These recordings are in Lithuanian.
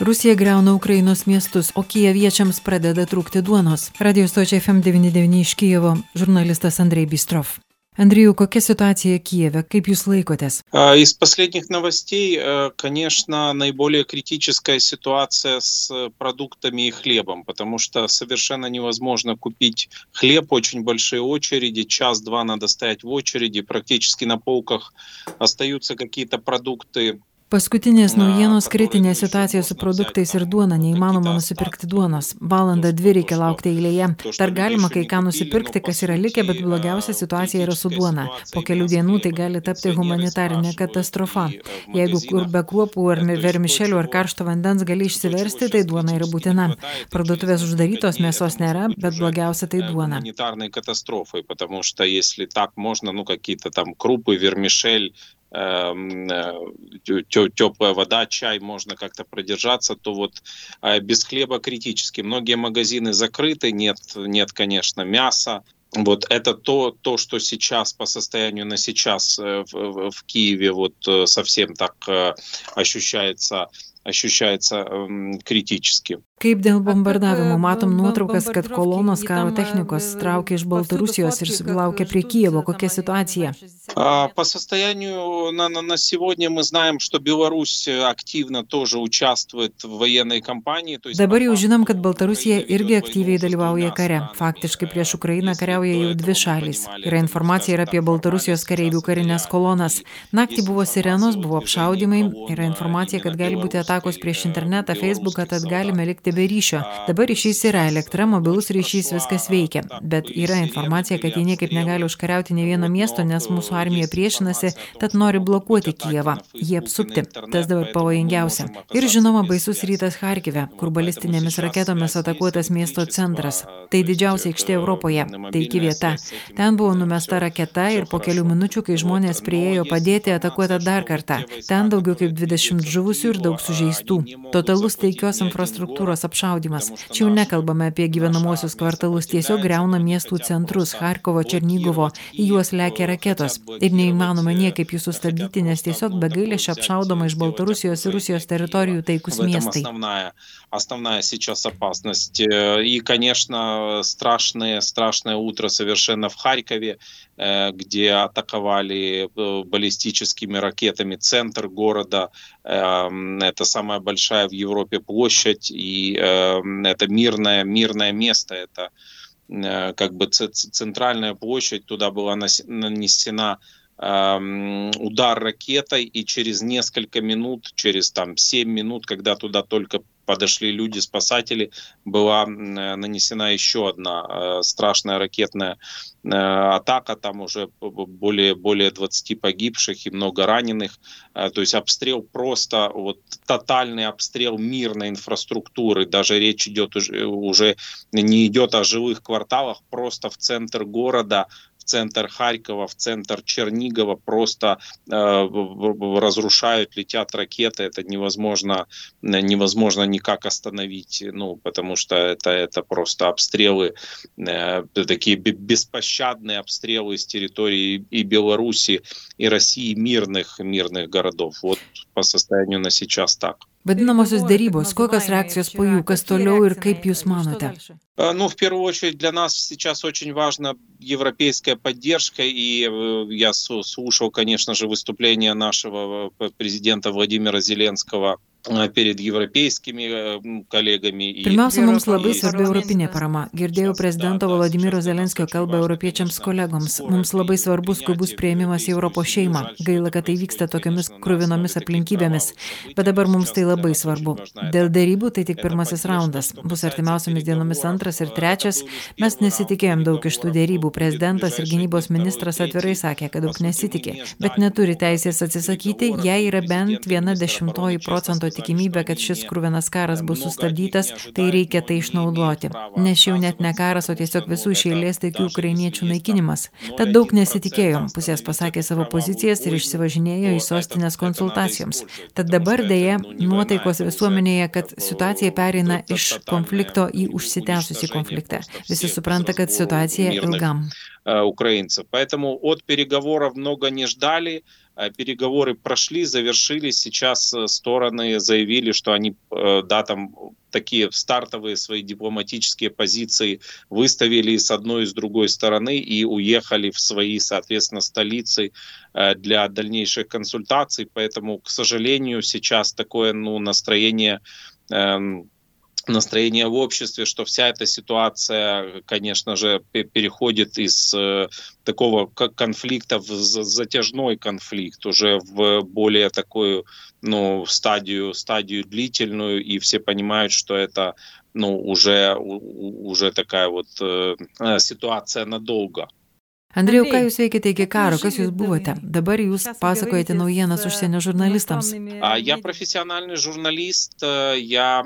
Rusija greuna Ukrainos miestus, o kijeviečiams pradeda trūkti duonos. Radio stočia FM99 iš Kijevo žurnalistas Andrei Bistrov. Андрею, какая ситуация в Киеве? Как jūs laikotės? Из последних новостей, конечно, наиболее критическая ситуация с продуктами и хлебом, потому что совершенно невозможно купить хлеб, очень большие очереди, час-два надо стоять в очереди, практически на полках остаются какие-то продукты Paskutinės naujienos kritinė situacija su produktais ir duona, neįmanoma nusipirkti duonos. Valandą dvi reikia laukti eilėje. Dar galima kai ką nusipirkti, kas yra likę, bet blogiausia situacija yra su duona. Po kelių dienų tai gali tapti humanitarinė katastrofa. Jeigu kur be kruopų ar vermišelių ar karšto vandens gali išsiversti, tai duona yra būtina. Parduotuvės uždarytos, mėsos nėra, bet blogiausia tai duona. катастрофой, потому что если так можно, ну какие-то там крупы, вермишель, теплая вода, чай, можно как-то продержаться, то вот без хлеба критически. Многие магазины закрыты, нет, нет конечно, мяса. Вот это то, то, что сейчас по состоянию на сейчас в, в, в Киеве вот совсем так ощущается ощущается критически. Kaip dėl bombardavimo matom nuotraukas, kad kolonos karo technikos traukia iš Baltarusijos ir laukia prie Киева. Kokia situacija? По состоянию на, на, на сегодня мы знаем, что Беларусь активно тоже участвует в военной кампании. То есть Dabar jau žinom, kad Baltarusija irgi aktyviai dalyvauja kare. Faktiškai prieš Ukrainą kariauja jau dvi šalys. Yra informacija ir apie Baltarusijos kareivių karinės kolonas. Naktį buvo sirenos, buvo apšaudimai. Yra informacija, kad gali būti atakos prieš internetą, Facebooką, tad galime likti be ryšio. Dabar ryšys yra elektra, mobilus ryšys, viskas veikia. Bet yra informacija, kad jie niekaip negali užkariauti ne vieno miesto, nes mūsų armija priešinasi, tad nori blokuoti Kijevą, jį apsupti. Tas dabar pavojingiausia. Ir žinoma, baisus rytas Harkive, kur balistinėmis raketomis atakuotas miesto centras. Tai didžiausia aikštė Europoje, taiki vieta. Ten buvo numesta raketa ir po kelių minučių, kai žmonės prieėjo padėti, atakuota dar kartą. Ten daugiau kaip 20 žuvusių ir daug sužeistų Totalus taikios infrastruktūros infrastruktūros apšaudimas. Čia jau nekalbame apie gyvenamuosius kvartalus, tiesiog greuna miestų centrus Harkovo, Černygovo, į juos lekia raketos. Ir neįmanoma niekaip jų sustabdyti, nes tiesiog be gailėšio apšaudoma iš Baltarusijos ir Rusijos teritorijų taikus miestai. Основная сейчас опасность. И, конечно, страшное, страшное утро совершенно в Харькове, где атаковали баллистическими ракетами центр города. Это самая большая в Европе площадь, и э, это мирное, мирное место, это э, как бы центральная площадь, туда была нанесена э, удар ракетой, и через несколько минут, через там 7 минут, когда туда только подошли люди, спасатели, была нанесена еще одна э, страшная ракетная э, атака, там уже более, более 20 погибших и много раненых. Э, то есть обстрел просто, вот тотальный обстрел мирной инфраструктуры, даже речь идет уже, уже не идет о жилых кварталах, просто в центр города центр Харькова, в центр Чернигова просто э, разрушают, летят ракеты. Это невозможно, невозможно никак остановить, ну, потому что это, это просто обстрелы, э, такие беспощадные обстрелы с территории и Беларуси, и России, мирных, мирных городов. Вот по состоянию на сейчас так. Vadinamosios dėrybos, kokios reakcijos po jų, kas toliau ir kaip jūs manote? Ну, в первую очередь для нас сейчас очень важна европейская поддержка, и э, я слушал, конечно же, выступление нашего э, президента Владимира Зеленского перед европейскими kolegami. Pirmiausia, mums labai svarbi europinė parama. Girdėjau prezidento Vladimiro Zelenskio kalbą europiečiams kolegoms. Mums labai svarbus skubus prieimimas į Europos šeimą. Gaila, kad tai vyksta tokiamis kruvinomis aplinkybėmis. Bet dabar mums tai labai svarbu. Dėl dėrybų tai tik pirmasis raundas. Bus artimiausiamis dienomis antras ir trečias. Mes nesitikėjom daug iš tų dėrybų. Prezidentas ir gynybos ministras atvirai sakė, kad daug nesitikė. Bet neturi teisės atsisakyti, jei yra bent viena dešimtoji procento procento tikimybė, kad šis krūvinas karas bus sustabdytas, tai reikia tai išnaudoti. Nes jau net ne karas, o tiesiog visų išėlės taikių ukrainiečių naikinimas. Tad daug nesitikėjom. Pusės pasakė savo pozicijas ir išsivažinėjo į sostinės konsultacijoms. Tad dabar dėja nuotaikos visuomenėje, kad situacija pereina iš konflikto į užsitęsusį konfliktą. Visi supranta, kad situacija ilgam. Украинцев. Поэтому от переговоров много не ждали. переговоры прошли, завершились. Сейчас стороны заявили, что они, да, там такие стартовые свои дипломатические позиции выставили с одной и с другой стороны и уехали в свои, соответственно, столицы для дальнейших консультаций. Поэтому, к сожалению, сейчас такое ну, настроение эм, настроение в обществе, что вся эта ситуация, конечно же, переходит из э, такого конфликта в затяжной конфликт, уже в более такую ну, стадию, стадию длительную, и все понимают, что это ну, уже, уже такая вот э, ситуация надолго. Andrėjau, ką jūs veikėte iki karo, kas jūs buvote? Dabar jūs pasakojate naujienas užsienio žurnalistams. Я профессиональный журналист, я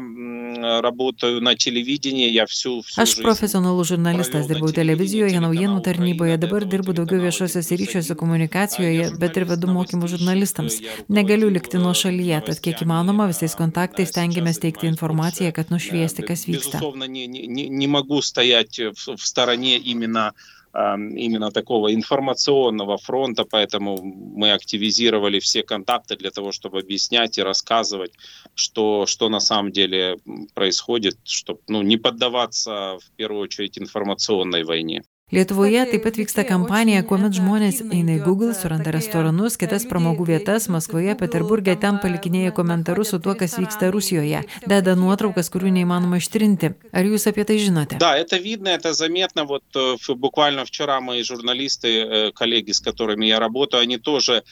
работаю на телевидении, я всю, всю Aš profesionalus žurnalistas, dirbau televizijoje, naujienų tarnyboje, dabar dirbu daugiau viešosiuose ryšiuose komunikacijoje, bet ir vedu mokymus žurnalistams. Negaliu likti nuo šalyje, tad kiek įmanoma visais kontaktais stengiamės teikti informaciją, kad nušviesti, kas vyksta. Безусловно, не, не, не могу стоять в, в стороне именно именно такого информационного фронта, поэтому мы активизировали все контакты для того, чтобы объяснять и рассказывать, что, что на самом деле происходит, чтобы ну, не поддаваться в первую очередь информационной войне. Lietuvoje taip pat vyksta kampanija, kuomet žmonės eina į Google, suranda restoranus, kitas pramogų vietas Maskvoje, Peterburgė, ten palikinėja komentarus su tuo, kas vyksta Rusijoje, deda nuotraukas, kurių neįmanoma ištrinti. Ar jūs apie tai žinote? Да, это видно, это заметно. Вот буквально вчера мои журналисты, коллеги, с которыми я работаю, они тоже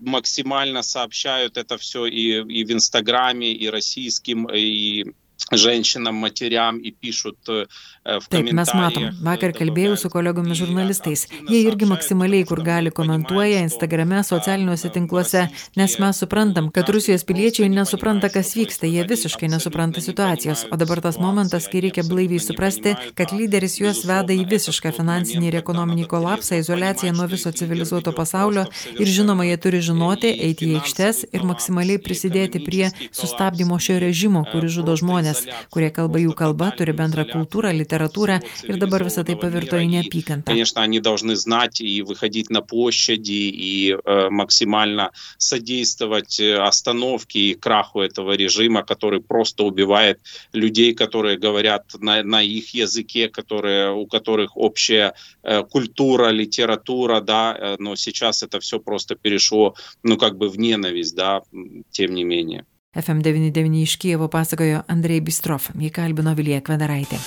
максимально сообщают это все и, и в Инстаграме, и российским, и ženšinam, materiam į pišut e, в Taip, mes matom. Vakar kalbėjau su kolegomis žurnalistais. Jie irgi maksimaliai, kur gali, komentuoja Instagrame, socialiniuose tinkluose, nes mes suprantam, kad Rusijos piliečiai nesupranta, kas vyksta, jie visiškai nesupranta situacijos. O dabar tas momentas, kai reikia blaiviai suprasti, kad lyderis juos veda į visišką finansinį ir ekonominį kolapsą, izolaciją nuo viso civilizuoto pasaulio ir žinoma, jie turi žinoti, eiti į aikštes ir maksimaliai prisidėti prie sustabdymo šio režimo, kuris žudo žmonės kurie kalba jų kalba, turi bendrą kultūrą, литературу, ir dabar visą tai pavirto į neapykantą. Конечно, они должны знать и выходить на площади и э, максимально содействовать остановке и краху этого режима, который просто убивает людей, которые говорят на, на их языке, которые, у которых общая э, культура, литература, да, э, но сейчас это все просто перешло, ну, как бы в ненависть, да, тем не менее. FM99 iš Kievo pasakojo Andrei Bistrov, jį kalbino Vilija Kvedaraitė.